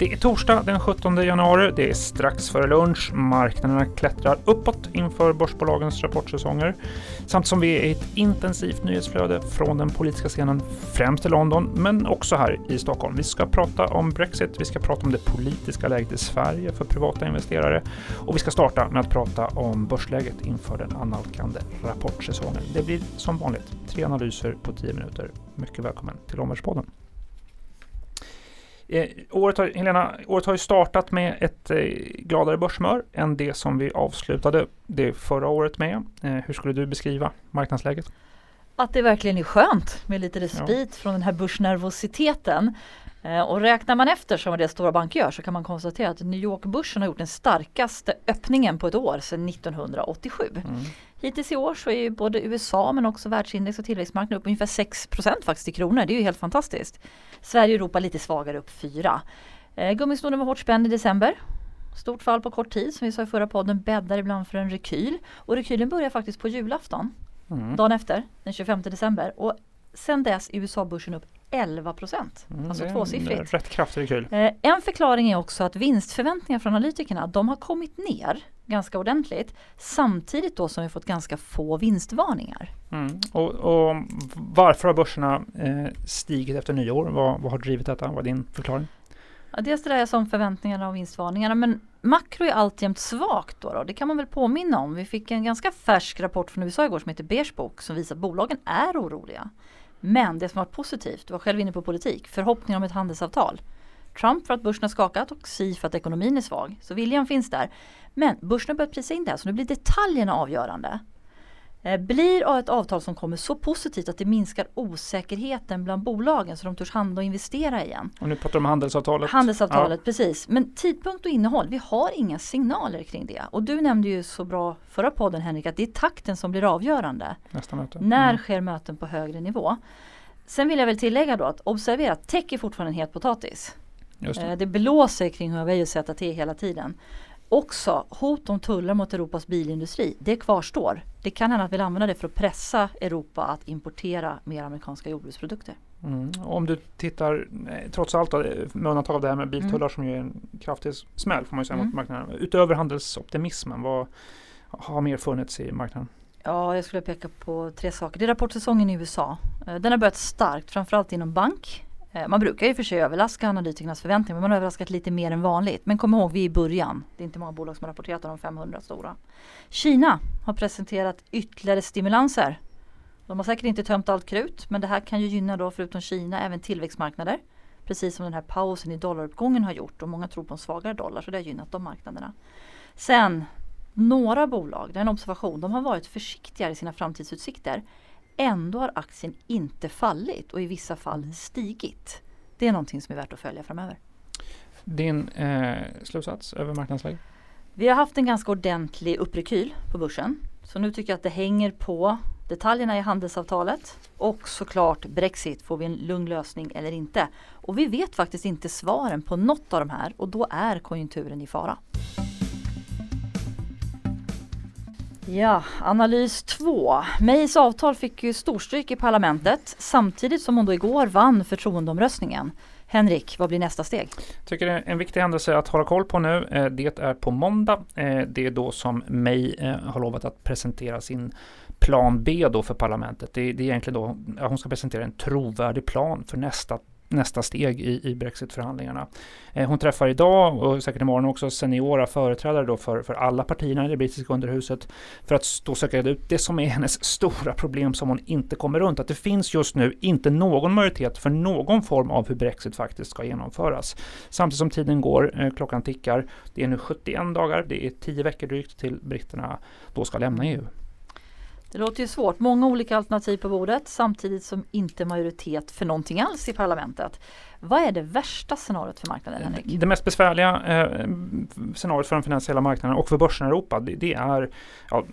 Det är torsdag den 17 januari. Det är strax före lunch. Marknaderna klättrar uppåt inför börsbolagens rapportsäsonger. Samtidigt som vi är i ett intensivt nyhetsflöde från den politiska scenen, främst i London, men också här i Stockholm. Vi ska prata om Brexit, vi ska prata om det politiska läget i Sverige för privata investerare och vi ska starta med att prata om börsläget inför den annalkande rapportsäsongen. Det blir som vanligt tre analyser på 10 minuter. Mycket välkommen till Omvärldspodden. Eh, året, har, Helena, året har ju startat med ett eh, gladare börshumör än det som vi avslutade det förra året med. Eh, hur skulle du beskriva marknadsläget? Att det verkligen är skönt med lite respit ja. från den här börsnervositeten. Eh, och räknar man efter som det stora banker gör så kan man konstatera att New York-börsen har gjort den starkaste öppningen på ett år sedan 1987. Mm. Hittills i år så är både USA men också världsindex och tillväxtmarknaden upp ungefär 6% faktiskt i kronor. Det är ju helt fantastiskt. Sverige och Europa lite svagare upp 4. Eh, Gummisnoden var hårt spänd i december. Stort fall på kort tid som vi sa i förra podden bäddar ibland för en rekyl. Och rekylen börjar faktiskt på julafton. Mm. Dagen efter, den 25 december. Och sen dess är USA-börsen upp 11 procent. Mm, alltså tvåsiffrigt. Rätt kraftig rekyl. Eh, en förklaring är också att vinstförväntningar från analytikerna de har kommit ner ganska ordentligt. Samtidigt då som vi fått ganska få vinstvarningar. Mm. Och, och, varför har börserna eh, stigit efter nyår? Vad, vad har drivit detta? Vad är din förklaring? Ja, dels det där som förväntningarna och vinstvarningarna men makro är alltjämt svagt då, då, Det kan man väl påminna om. Vi fick en ganska färsk rapport från USA igår som heter Beige Book som visar att bolagen är oroliga. Men det som varit positivt, du var själv inne på politik, förhoppningar om ett handelsavtal. Trump för att börsen har skakat och Xi för att ekonomin är svag. Så viljan finns där. Men börsen har börjat prisa in det här så nu blir detaljerna avgörande. Eh, blir ett avtal som kommer så positivt att det minskar osäkerheten bland bolagen så de törs handla och investera igen. Och nu pratar du om handelsavtalet. Handelsavtalet, ja. precis. Men tidpunkt och innehåll, vi har inga signaler kring det. Och du nämnde ju så bra förra podden Henrik att det är takten som blir avgörande. Nästa möte. När mm. sker möten på högre nivå? Sen vill jag väl tillägga då att observera att tech är fortfarande en het potatis. Det. Eh, det blåser kring Huawei och ZT hela tiden. Också hot om tullar mot Europas bilindustri, det kvarstår. Det kan hända att vi vill använda det för att pressa Europa att importera mer amerikanska jordbruksprodukter. Mm. Om du tittar, trots allt då, med undantag av det här med biltullar mm. som ju är en kraftig smäll får man säga mm. mot marknaden. Utöver handelsoptimismen, vad har mer funnits i marknaden? Ja, jag skulle peka på tre saker. Det är rapportsäsongen i USA. Eh, den har börjat starkt, framförallt inom bank. Eh, man brukar ju för sig överraska analytikernas förväntningar men man har överraskat lite mer än vanligt. Men kom ihåg, vi är i början. Det är inte många bolag som har rapporterat om de 500 stora. Kina har presenterat ytterligare stimulanser. De har säkert inte tömt allt krut men det här kan ju gynna då förutom Kina även tillväxtmarknader. Precis som den här pausen i dollaruppgången har gjort och många tror på en svagare dollar så det har gynnat de marknaderna. Sen några bolag, det är en observation, de har varit försiktigare i sina framtidsutsikter. Ändå har aktien inte fallit och i vissa fall stigit. Det är någonting som är värt att följa framöver. Din eh, slutsats över marknadsläget? Vi har haft en ganska ordentlig upprekyl på börsen. Så nu tycker jag att det hänger på detaljerna i handelsavtalet och såklart Brexit. Får vi en lugn lösning eller inte? Och vi vet faktiskt inte svaren på något av de här och då är konjunkturen i fara. Ja, analys 2. Mays avtal fick ju storstryk i parlamentet samtidigt som hon då igår vann förtroendeomröstningen. Henrik, vad blir nästa steg? Jag tycker det är en viktig händelse att hålla koll på nu. Eh, det är på måndag. Eh, det är då som May eh, har lovat att presentera sin plan B då för parlamentet. Det är egentligen då hon ska presentera en trovärdig plan för nästa nästa steg i, i Brexitförhandlingarna. Eh, hon träffar idag och säkert imorgon också seniora företrädare då för, för alla partierna i det brittiska underhuset för att då söka ut det som är hennes stora problem som hon inte kommer runt. Att det finns just nu inte någon majoritet för någon form av hur Brexit faktiskt ska genomföras. Samtidigt som tiden går, eh, klockan tickar. Det är nu 71 dagar, det är 10 veckor drygt till britterna då ska lämna EU. Det låter ju svårt. Många olika alternativ på bordet samtidigt som inte majoritet för någonting alls i parlamentet. Vad är det värsta scenariot för marknaden Henrik? Det mest besvärliga eh, scenariot för den finansiella marknaden och för börsen i Europa det, det är ja,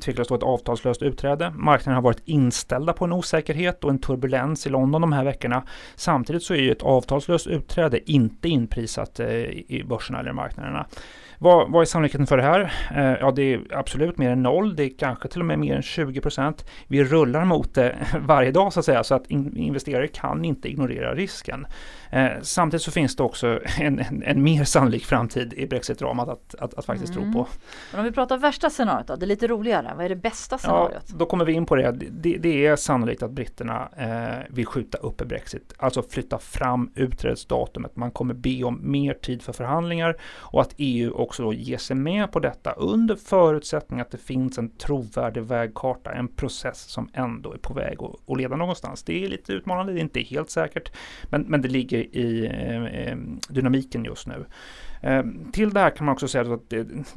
tveklöst ett avtalslöst utträde. Marknaden har varit inställda på en osäkerhet och en turbulens i London de här veckorna. Samtidigt så är ju ett avtalslöst utträde inte inprisat eh, i börserna eller marknaderna. Vad, vad är sannolikheten för det här? Eh, ja, det är absolut mer än noll. Det är kanske till och med mer än 20 procent. Vi rullar mot det varje dag så att säga, så att in, investerare kan inte ignorera risken. Eh, samtidigt så finns det också en, en, en mer sannolik framtid i Brexit-dramat att, att, att, faktiskt mm. tro på. Men om vi pratar värsta scenariot då, det är lite roligare. Vad är det bästa scenariot? Ja, då kommer vi in på det. Det, det är sannolikt att britterna eh, vill skjuta upp Brexit, alltså flytta fram utträdesdatumet. Man kommer be om mer tid för förhandlingar och att EU också då ger sig med på detta under förutsättning att det finns en trovärdig karta, en process som ändå är på väg att, att leda någonstans. Det är lite utmanande, det är inte helt säkert, men, men det ligger i eh, eh dynamiken just nu. Ehm, till det här kan man också säga att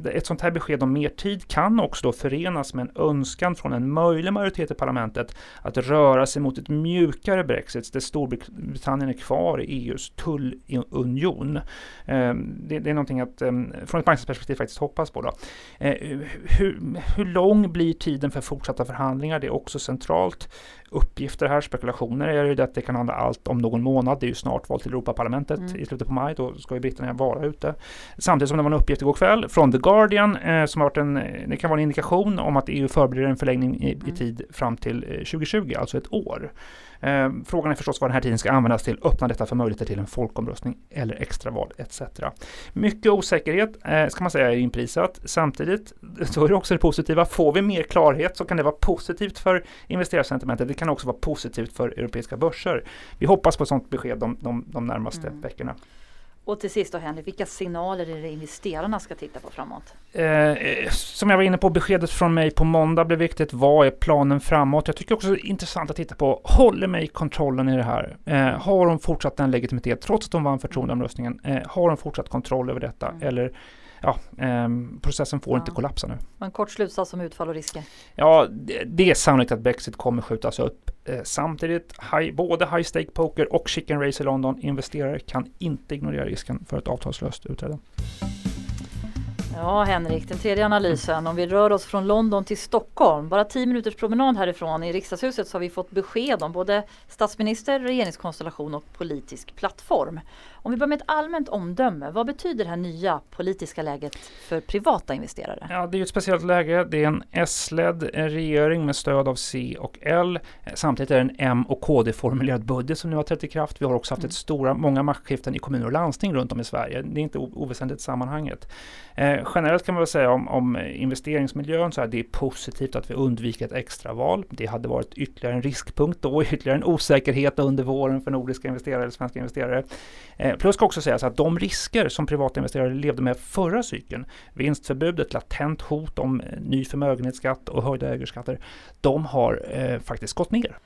ett sånt här besked om mer tid kan också då förenas med en önskan från en möjlig majoritet i parlamentet att röra sig mot ett mjukare Brexit där Storbritannien är kvar i EUs tullunion. Ehm, det, är någonting att ehm, från ett marknadsperspektiv faktiskt hoppas på. Då. Hur, hur lång blir tiden för fortsatta förhandlingar? Det är också centralt uppgifter här, spekulationer är ju att det kan handla allt om någon månad. Det är ju snart val till Europaparlamentet mm. i slutet på maj. Då ska ju britterna vara ute. Samtidigt som det var en uppgift igår kväll från The Guardian eh, som har varit en, det kan vara en indikation om att EU förbereder en förlängning i, mm. i tid fram till 2020, eh, alltså ett år. Eh, frågan är förstås vad den här tiden ska användas till. Öppnar detta för möjligheter till en folkomröstning eller extraval etc. Mycket osäkerhet eh, ska man säga är inprisat. Samtidigt så är det också det positiva. Får vi mer klarhet så kan det vara positivt för investerarsentimentet. Det kan också vara positivt för europeiska börser. Vi hoppas på ett sådant besked de, de, de närmaste mm. veckorna. Och till sist då Henrik, vilka signaler är det investerarna ska titta på framåt? Eh, som jag var inne på, beskedet från mig på måndag blev viktigt. Vad är planen framåt? Jag tycker också det är intressant att titta på, håller mig kontrollen i det här? Eh, har de fortsatt den legitimitet trots att de vann förtroendeomröstningen? Eh, har de fortsatt kontroll över detta? Mm. Eller ja, eh, processen får ja. inte kollapsa nu. En kort slutsats om utfall och risker? Ja, det, det är sannolikt att Brexit kommer skjutas upp. Eh, samtidigt, high, både High Stake Poker och Chicken Race i London, investerare kan inte ignorera risken för ett avtalslöst utträde. Ja Henrik, den tredje analysen. Om vi rör oss från London till Stockholm. Bara tio minuters promenad härifrån i riksdagshuset så har vi fått besked om både statsminister, regeringskonstellation och politisk plattform. Om vi börjar med ett allmänt omdöme, vad betyder det här nya politiska läget för privata investerare? Ja, det är ett speciellt läge. Det är en S-ledd regering med stöd av C och L. Samtidigt är det en M och KD-formulerad budget som nu har trätt i kraft. Vi har också haft mm. ett stora, många maktskiften i kommuner och landsting runt om i Sverige. Det är inte oväsentligt i sammanhanget. Eh, generellt kan man väl säga om, om investeringsmiljön så är det positivt att vi undviker ett extraval. Det hade varit ytterligare en riskpunkt då, ytterligare en osäkerhet under våren för nordiska investerare eller svenska investerare. Eh, plus ska också sägas att de risker som privata investerare levde med förra cykeln, vinstförbudet, latent hot om eh, ny förmögenhetsskatt och höjda ägarskatter, de har eh, faktiskt gått ner.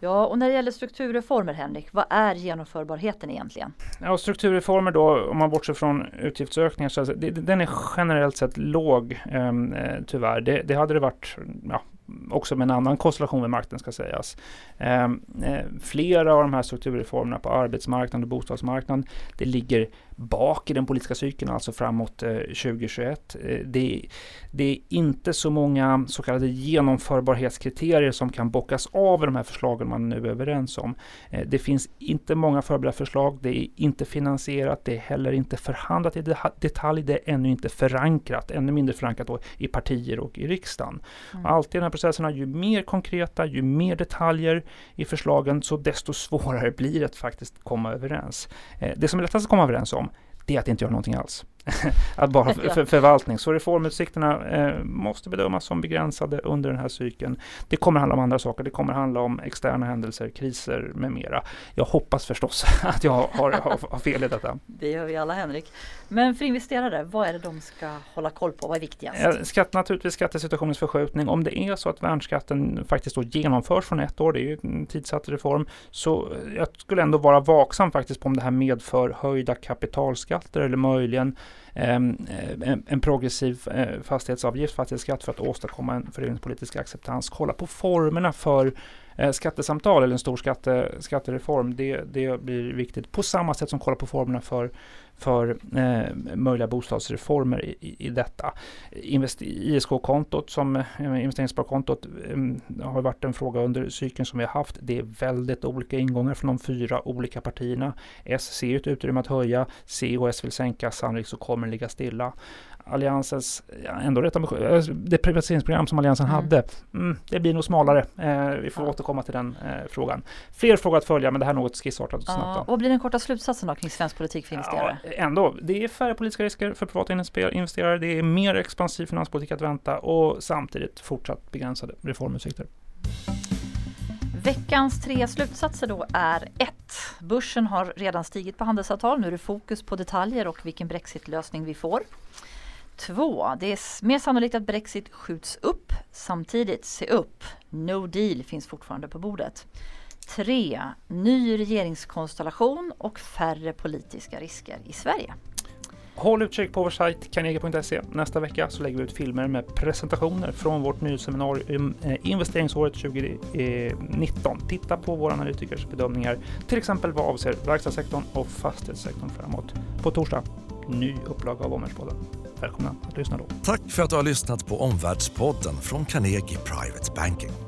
Ja, och när det gäller strukturreformer Henrik, vad är genomförbarheten egentligen? Ja, strukturreformer då, om man bortser från utgiftsökningar, så alltså, det, den är generellt sett låg ehm, eh, tyvärr. Det, det, hade det varit ja, också med en annan konstellation med makten ska sägas. Ehm, eh, flera av de här strukturreformerna på arbetsmarknaden och bostadsmarknaden, det ligger bak i den politiska cykeln, alltså framåt eh, 2021. Eh, det, det, är inte så många så kallade genomförbarhetskriterier som kan bockas av i de här förslagen man nu är överens om. Eh, det finns inte många förberedda förslag, det är inte finansierat, det är heller inte förhandlat i detalj, det är ännu inte förankrat, ännu mindre förankrat i partier och i riksdagen. Mm. Alltid den här processerna, ju mer konkreta, ju mer detaljer i förslagen, så desto svårare blir det att faktiskt komma överens. Eh, det som är lättast att komma överens om, det är att inte göra någonting alls. att bara för, för, förvaltning. Så reformutsikterna eh, måste bedömas som begränsade under den här cykeln. Det kommer handla om andra saker. Det kommer handla om externa händelser, kriser med mera. Jag hoppas förstås att jag har, har, har fel i detta. Det gör vi alla Henrik. Men för investerare, vad är det de ska hålla koll på? Vad är viktigast? Skatt, naturligtvis skattesituationens förskjutning. Om det är så att värnskatten faktiskt då genomförs från ett år, det är ju en tidsatt reform, så jag skulle ändå vara vaksam faktiskt på om det här medför höjda kapitalskatter eller möjligen Ehm, eh, en, en progressiv eh, fastighetsavgift, fastighetsskatt för att åstadkomma en fördelningspolitisk acceptans. Kolla på formerna för eh, skattesamtal eller en stor skatte, skattereform, det, det blir viktigt på samma sätt som kolla på formerna för för eh, möjliga bostadsreformer i, i detta. ISK-kontot som eh, investeringssparkontot eh, har varit en fråga under cykeln som vi har haft. Det är väldigt olika ingångar från de fyra olika partierna. S ser ett utrymme att höja, C och S vill sänka, sannolikt så kommer det ligga stilla. Alliansens, ändå rätt ambitiöst, det privatiseringsprogram som Alliansen mm. hade, mm, det blir nog smalare. Eh, vi får ja. återkomma till den eh, frågan. Fler frågor att följa, men det här är något skissartat och snabbt. Ja, vad blir den korta slutsatsen då kring svensk politik för investerare? Ja, ändå, det är färre politiska risker för privata investerare, det är mer expansiv finanspolitik att vänta och samtidigt fortsatt begränsade reformutsikter. Veckans tre slutsatser då är 1. Börsen har redan stigit på handelsavtal. Nu är det fokus på detaljer och vilken brexitlösning vi får. 2. Det är mer sannolikt att Brexit skjuts upp. Samtidigt, se upp. No deal finns fortfarande på bordet. 3. Ny regeringskonstellation och färre politiska risker i Sverige. Håll utkik på vår sajt carnegie.se. Nästa vecka så lägger vi ut filmer med presentationer från vårt nyhetsseminarium eh, Investeringsåret 2019. Titta på våra analytikers bedömningar, till exempel vad avser verkstadssektorn och fastighetssektorn framåt. På torsdag, ny upplaga av Omvärldspodden. Välkomna att lyssna då. Tack för att du har lyssnat på Omvärldspodden från Carnegie Private Banking.